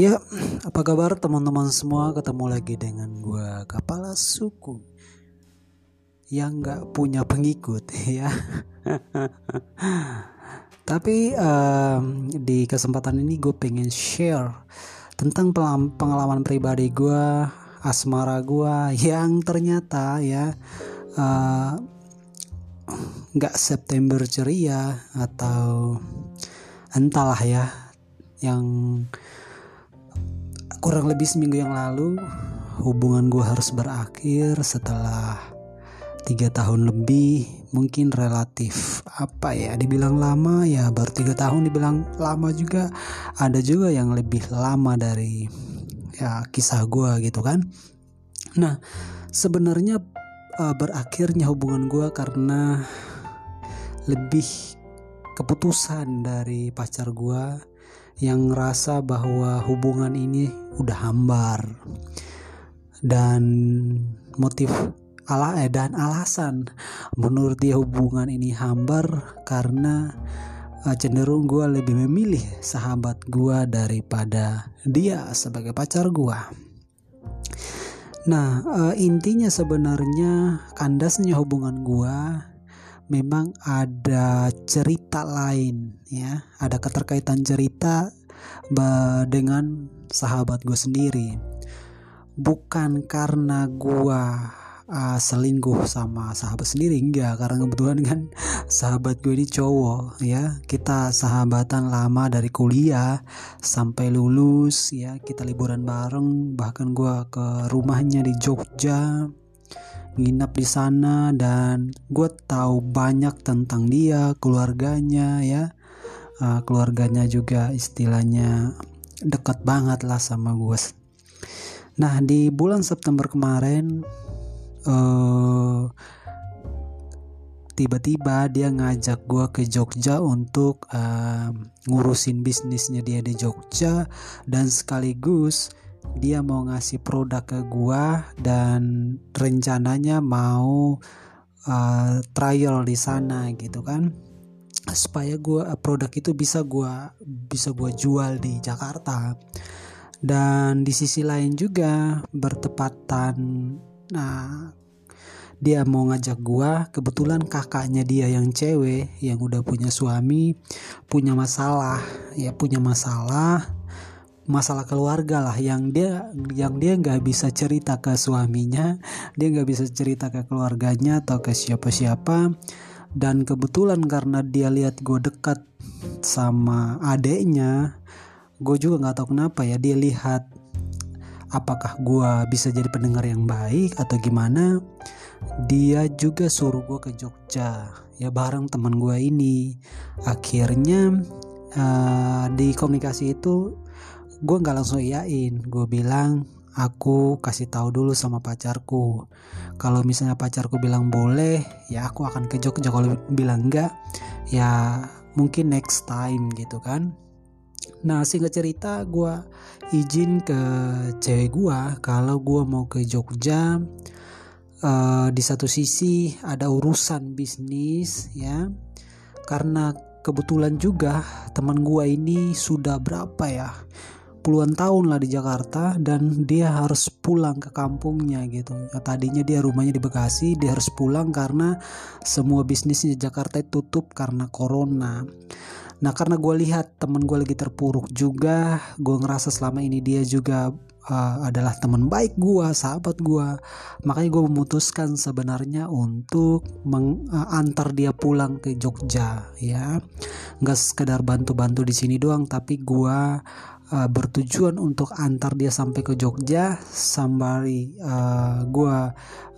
Ya, apa kabar teman-teman semua? Ketemu lagi dengan gue kepala suku yang nggak punya pengikut ya. Tapi um, di kesempatan ini gue pengen share tentang pengalaman pribadi gue, asmara gue yang ternyata ya uh, nggak uh, September ceria atau entahlah ya yang kurang lebih seminggu yang lalu hubungan gue harus berakhir setelah tiga tahun lebih mungkin relatif apa ya dibilang lama ya baru tiga tahun dibilang lama juga. Ada juga yang lebih lama dari ya kisah gue gitu kan. Nah sebenarnya uh, berakhirnya hubungan gue karena lebih keputusan dari pacar gue yang ngerasa bahwa hubungan ini udah hambar dan motif ala eh, dan alasan menurut dia hubungan ini hambar karena uh, cenderung gue lebih memilih sahabat gue daripada dia sebagai pacar gue. Nah uh, intinya sebenarnya kandasnya hubungan gue memang ada cerita lain ya. Ada keterkaitan cerita dengan sahabat gue sendiri. Bukan karena gue uh, selingkuh sama sahabat sendiri enggak. Karena kebetulan kan sahabat gue ini cowok ya. Kita sahabatan lama dari kuliah sampai lulus ya. Kita liburan bareng bahkan gue ke rumahnya di Jogja nginap di sana dan gue tahu banyak tentang dia keluarganya ya. Uh, keluarganya juga istilahnya dekat banget lah sama gue nah di bulan September kemarin uh, tiba-tiba dia ngajak gue ke Jogja untuk uh, ngurusin bisnisnya dia di Jogja dan sekaligus dia mau ngasih produk ke gua dan rencananya mau uh, trial di sana gitu kan. Supaya gua produk itu bisa gua bisa gua jual di Jakarta. Dan di sisi lain juga bertepatan nah dia mau ngajak gua kebetulan kakaknya dia yang cewek yang udah punya suami punya masalah ya punya masalah masalah keluarga lah yang dia yang dia nggak bisa cerita ke suaminya dia nggak bisa cerita ke keluarganya atau ke siapa-siapa. Dan kebetulan karena dia lihat gue dekat sama adeknya gue juga nggak tahu kenapa ya dia lihat apakah gue bisa jadi pendengar yang baik atau gimana. Dia juga suruh gue ke Jogja ya bareng teman gue ini. Akhirnya uh, di komunikasi itu gue nggak langsung iyain. Gue bilang aku kasih tahu dulu sama pacarku. Kalau misalnya pacarku bilang boleh ya aku akan ke Jogja. Kalau bilang enggak ya mungkin next time gitu kan. Nah singkat cerita gue izin ke cewek gue kalau gue mau ke Jogja uh, di satu sisi ada urusan bisnis ya. Karena kebetulan juga teman gue ini sudah berapa ya puluhan tahun lah di Jakarta dan dia harus pulang ke kampungnya gitu. Ya, tadinya dia rumahnya di Bekasi, dia harus pulang karena semua bisnisnya di Jakarta tutup karena corona. Nah karena gue lihat temen gue lagi terpuruk juga, gue ngerasa selama ini dia juga uh, adalah teman baik gue, sahabat gue. Makanya gue memutuskan sebenarnya untuk mengantar uh, dia pulang ke Jogja, ya. Gak sekedar bantu-bantu di sini doang, tapi gue uh, bertujuan untuk antar dia sampai ke Jogja sembari uh, eh, gue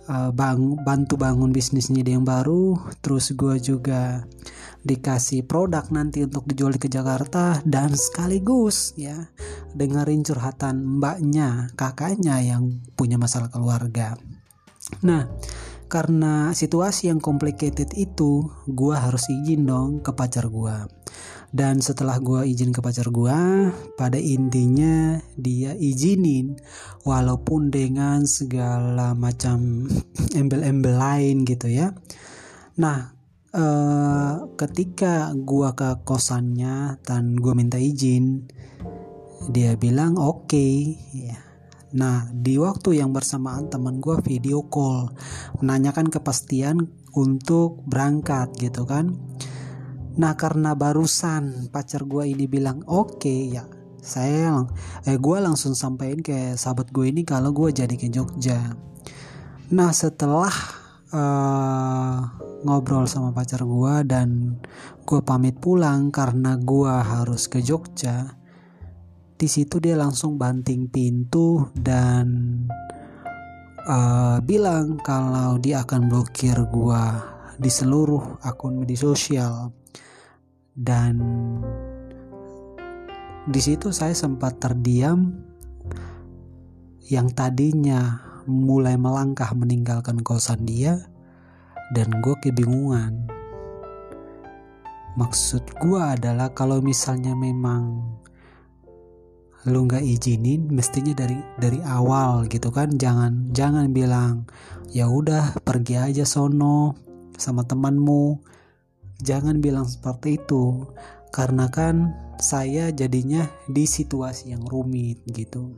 uh, bang bantu bangun bisnisnya dia yang baru terus gue juga dikasih produk nanti untuk dijual ke Jakarta dan sekaligus ya dengerin curhatan mbaknya kakaknya yang punya masalah keluarga. Nah karena situasi yang complicated itu gue harus izin dong ke pacar gue dan setelah gue izin ke pacar gue pada intinya dia izinin walaupun dengan segala macam embel-embel lain gitu ya nah eh, ketika gue ke kosannya dan gue minta izin dia bilang oke okay. ya Nah, di waktu yang bersamaan teman gue video call menanyakan kepastian untuk berangkat gitu kan. Nah, karena barusan pacar gue ini bilang oke okay, ya, saya eh gue langsung sampaikan ke sahabat gue ini kalau gue jadi ke Jogja. Nah, setelah uh, ngobrol sama pacar gue dan gue pamit pulang karena gue harus ke Jogja di situ dia langsung banting pintu dan uh, bilang kalau dia akan blokir gua di seluruh akun media sosial dan di situ saya sempat terdiam. Yang tadinya mulai melangkah meninggalkan kosan dia dan gue kebingungan. Maksud gue adalah kalau misalnya memang lu nggak izinin mestinya dari dari awal gitu kan. Jangan jangan bilang ya udah pergi aja sono sama temanmu jangan bilang seperti itu karena kan saya jadinya di situasi yang rumit gitu.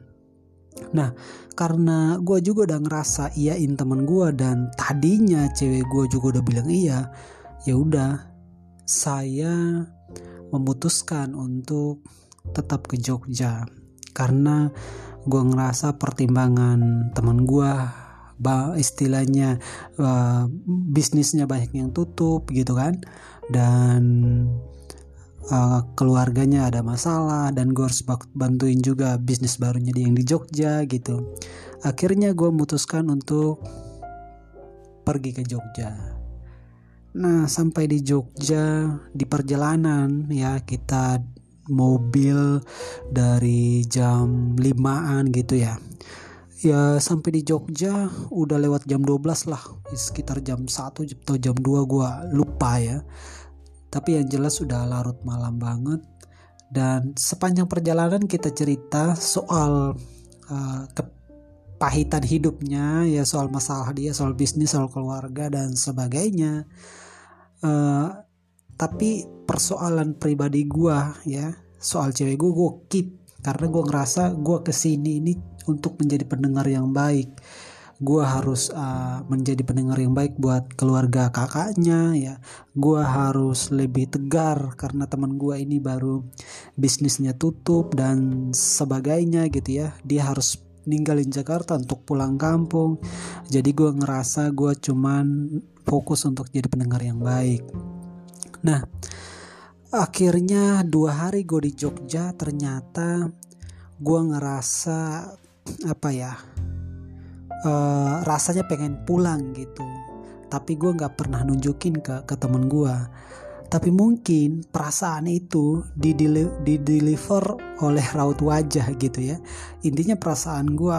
Nah karena gue juga udah ngerasa iyain teman gue dan tadinya cewek gue juga udah bilang iya ya udah saya memutuskan untuk tetap ke Jogja. Karena gue ngerasa pertimbangan teman gue istilahnya uh, bisnisnya banyak yang tutup gitu kan dan uh, keluarganya ada masalah dan gue harus bantuin juga bisnis barunya dia yang di Jogja gitu. Akhirnya gue memutuskan untuk pergi ke Jogja. Nah sampai di Jogja di perjalanan ya kita mobil dari jam 5an gitu ya ya sampai di Jogja udah lewat jam 12 lah. Sekitar jam 1 atau jam 2 gua lupa ya. Tapi yang jelas sudah larut malam banget. Dan sepanjang perjalanan kita cerita soal uh, kepahitan hidupnya ya soal masalah dia soal bisnis soal keluarga dan sebagainya. Uh, tapi persoalan pribadi gue ya soal cewek gue gue keep. Karena gue ngerasa gue ke sini ini untuk menjadi pendengar yang baik. Gue harus uh, menjadi pendengar yang baik buat keluarga kakaknya ya. Gue harus lebih tegar karena teman gue ini baru bisnisnya tutup dan sebagainya gitu ya. Dia harus ninggalin Jakarta untuk pulang kampung. Jadi gue ngerasa gue cuman fokus untuk jadi pendengar yang baik. Nah, akhirnya dua hari gue di Jogja ternyata gue ngerasa apa ya uh, rasanya pengen pulang gitu. Tapi gue nggak pernah nunjukin ke ke temen gue tapi mungkin perasaan itu di, di deliver oleh raut wajah gitu ya. Intinya perasaan gue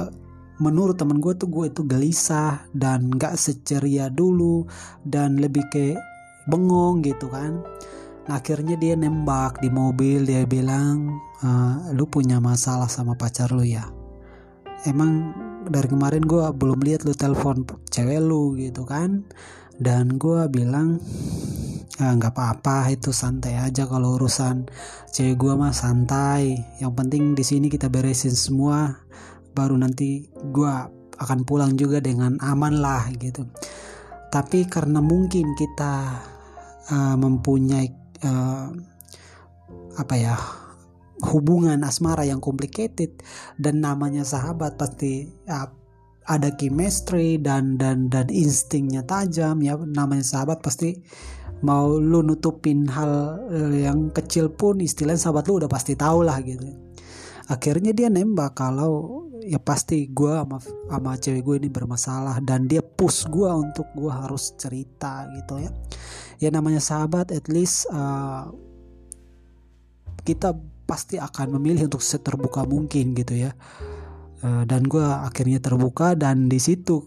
menurut temen gue tuh gue itu gelisah dan gak seceria dulu dan lebih ke bengong gitu kan. Akhirnya dia nembak di mobil dia bilang e, lu punya masalah sama pacar lu ya emang dari kemarin gue belum lihat lu telepon cewek lu gitu kan. Dan gue bilang ah, nggak apa-apa itu santai aja kalau urusan cewek gue mah santai. Yang penting di sini kita beresin semua baru nanti gue akan pulang juga dengan aman lah gitu. Tapi karena mungkin kita uh, mempunyai uh, apa ya hubungan asmara yang complicated dan namanya sahabat pasti uh, ada chemistry dan dan dan instingnya tajam ya. Namanya sahabat pasti mau lu nutupin hal yang kecil pun istilahnya sahabat lu udah pasti tahu lah gitu. Akhirnya dia nembak kalau ya pasti gue sama sama cewek gue ini bermasalah dan dia push gue untuk gue harus cerita gitu ya. Ya namanya sahabat at least uh, kita pasti akan memilih untuk seterbuka mungkin gitu ya. Uh, dan gue akhirnya terbuka dan di situ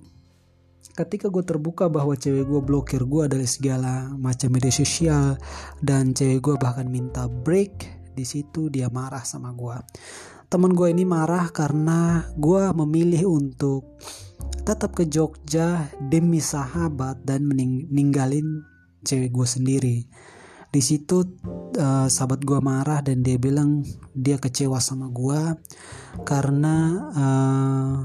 ketika gue terbuka bahwa cewek gue blokir gue dari segala macam media sosial dan cewek gue bahkan minta break di situ dia marah sama gue teman gue ini marah karena gue memilih untuk tetap ke Jogja demi sahabat dan meninggalin cewek gue sendiri di situ uh, sahabat gue marah dan dia bilang dia kecewa sama gue karena uh,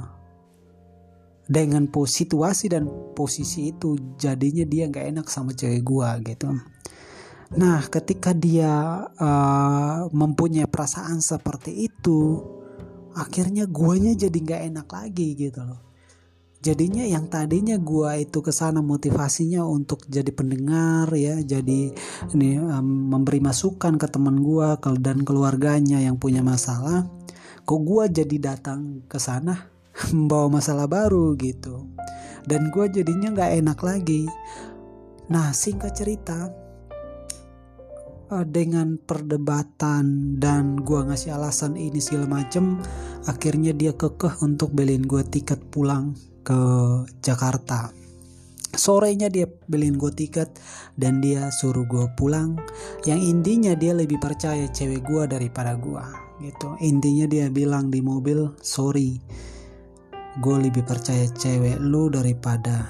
dengan situasi dan posisi itu jadinya dia nggak enak sama cewek gue gitu. Nah ketika dia uh, mempunyai perasaan seperti itu akhirnya guanya jadi nggak enak lagi gitu loh jadinya yang tadinya gua itu ke sana motivasinya untuk jadi pendengar ya jadi ini um, memberi masukan ke teman gua dan keluarganya yang punya masalah kok gua jadi datang ke sana membawa masalah baru gitu. Dan gua jadinya nggak enak lagi. Nah singkat cerita uh, dengan perdebatan dan gua ngasih alasan ini segala macem akhirnya dia kekeh untuk beliin gua tiket pulang ke Jakarta. Sorenya dia beliin gue tiket dan dia suruh gue pulang. Yang intinya dia lebih percaya cewek gue daripada gue gitu. Intinya dia bilang di mobil sorry gue lebih percaya cewek lu daripada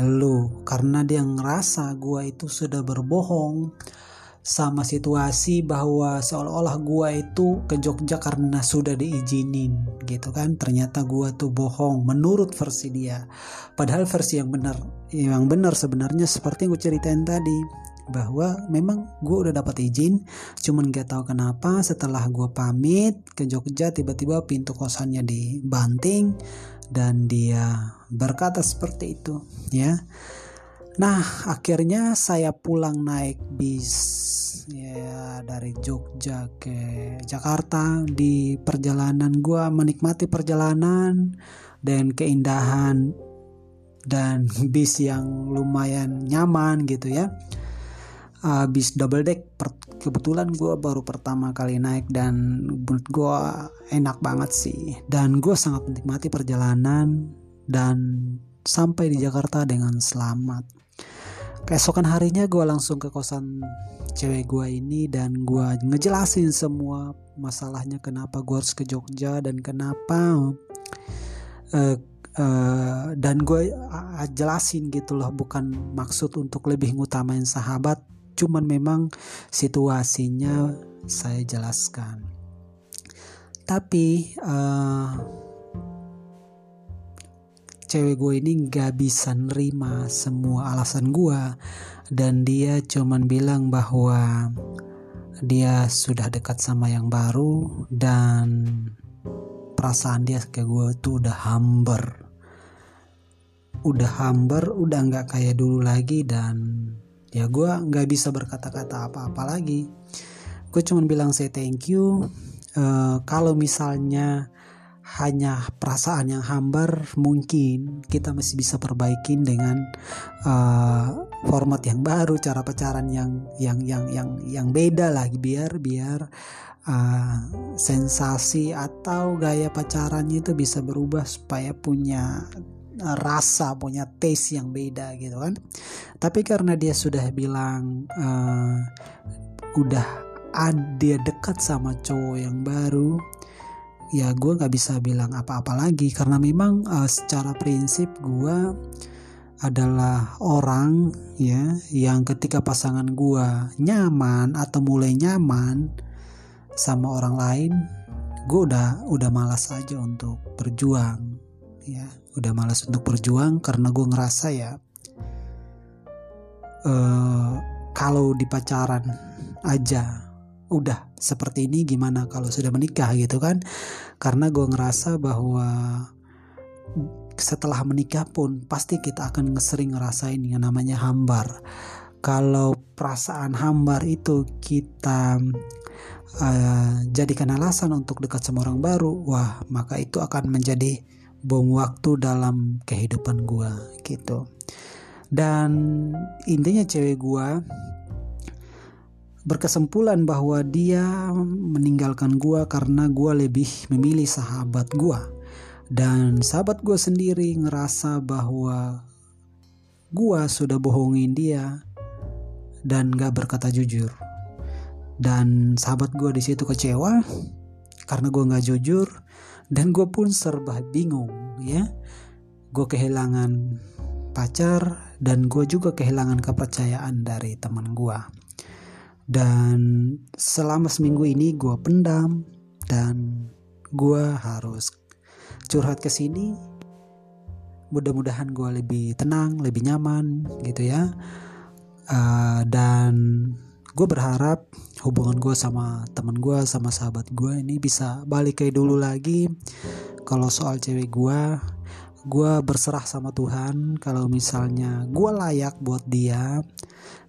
lu. Karena dia ngerasa gue itu sudah berbohong sama situasi bahwa seolah-olah gua itu ke Jogja karena sudah diizinin gitu kan. Ternyata gua tuh bohong menurut versi dia. Padahal versi yang benar yang benar sebenarnya seperti yang gue ceritain tadi bahwa memang gue udah dapat izin cuman gak tahu kenapa setelah gue pamit ke Jogja tiba-tiba pintu kosannya dibanting dan dia berkata seperti itu ya Nah, akhirnya saya pulang naik bis ya dari Jogja ke Jakarta. Di perjalanan gue menikmati perjalanan dan keindahan dan bis yang lumayan nyaman gitu ya. Uh, bis double deck kebetulan gue baru pertama kali naik dan menurut gue enak banget sih dan gue sangat menikmati perjalanan dan sampai di Jakarta dengan selamat keesokan harinya gue langsung ke kosan cewek gue ini dan gue ngejelasin semua masalahnya kenapa gue harus ke Jogja dan kenapa uh, uh, dan gue uh, jelasin gitu loh bukan maksud untuk lebih ngutamain sahabat cuman memang situasinya saya jelaskan. Tapi uh, cewek gue ini gak bisa nerima semua alasan gue dan dia cuman bilang bahwa dia sudah dekat sama yang baru dan perasaan dia ke gue tuh udah hamber udah hamber udah nggak kayak dulu lagi dan ya gue nggak bisa berkata-kata apa-apa lagi. Gue cuman bilang saya thank you. Uh, kalau misalnya hanya perasaan yang hambar mungkin kita masih bisa perbaikin dengan uh, format yang baru cara pacaran yang yang yang yang yang beda lagi. Biar biar uh, sensasi atau gaya pacarannya itu bisa berubah supaya punya rasa punya taste yang beda gitu kan. Tapi karena dia sudah bilang uh, udah ada dekat sama cowok yang baru ya gue nggak bisa bilang apa-apa lagi. Karena memang uh, secara prinsip gue adalah orang ya yang ketika pasangan gue nyaman atau mulai nyaman sama orang lain gue udah udah malas aja untuk berjuang ya. Udah malas untuk berjuang karena gue ngerasa ya uh, kalau di pacaran aja udah seperti ini gimana kalau sudah menikah? gitu kan. Karena gue ngerasa bahwa setelah menikah pun pasti kita akan sering ngerasain yang namanya hambar. Kalau perasaan hambar itu kita uh, jadikan alasan untuk dekat sama orang baru wah maka itu akan menjadi bom waktu dalam kehidupan gue gitu. Dan intinya cewek gue berkesimpulan bahwa dia meninggalkan gua karena gua lebih memilih sahabat gua. Dan sahabat gua sendiri ngerasa bahwa gua sudah bohongin dia dan gak berkata jujur. Dan sahabat gua di situ kecewa karena gua nggak jujur dan gue pun serba bingung ya. Gue kehilangan pacar dan gue juga kehilangan kepercayaan dari teman gue dan selama seminggu ini gue pendam dan gue harus curhat ke sini. Mudah-mudahan gue lebih tenang lebih nyaman gitu ya. Uh, dan gue berharap hubungan gue sama teman gue sama sahabat gue ini bisa balik kayak dulu lagi. Kalau soal cewek gue gue berserah sama Tuhan kalau misalnya gue layak buat dia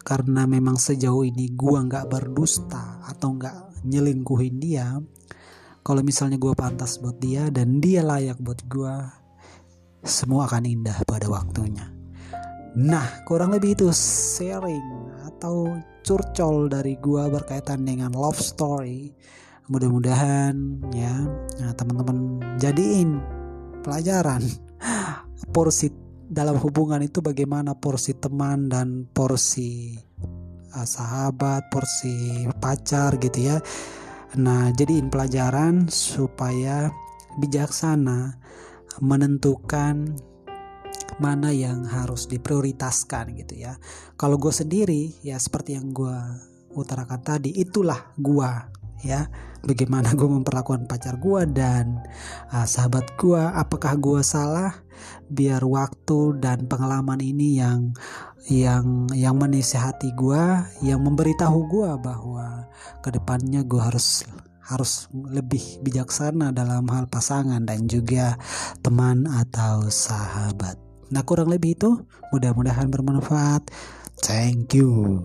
karena memang sejauh ini gue nggak berdusta atau nggak nyelingkuhin dia. Kalau misalnya gue pantas buat dia dan dia layak buat gue semua akan indah pada waktunya. Nah kurang lebih itu sharing atau curcol dari gue berkaitan dengan love story. Mudah-mudahan ya nah, teman-teman jadiin pelajaran porsi dalam hubungan itu bagaimana porsi teman dan porsi uh, sahabat, porsi pacar gitu ya. Nah, jadiin pelajaran supaya bijaksana menentukan mana yang harus diprioritaskan gitu ya. Kalau gue sendiri ya seperti yang gue utarakan tadi itulah gue ya bagaimana gue memperlakukan pacar gue dan uh, sahabat gue apakah gue salah biar waktu dan pengalaman ini yang yang yang menasehati gue yang memberitahu gue bahwa ke depannya gue harus harus lebih bijaksana dalam hal pasangan dan juga teman atau sahabat. Nah kurang lebih itu mudah-mudahan bermanfaat. Thank you.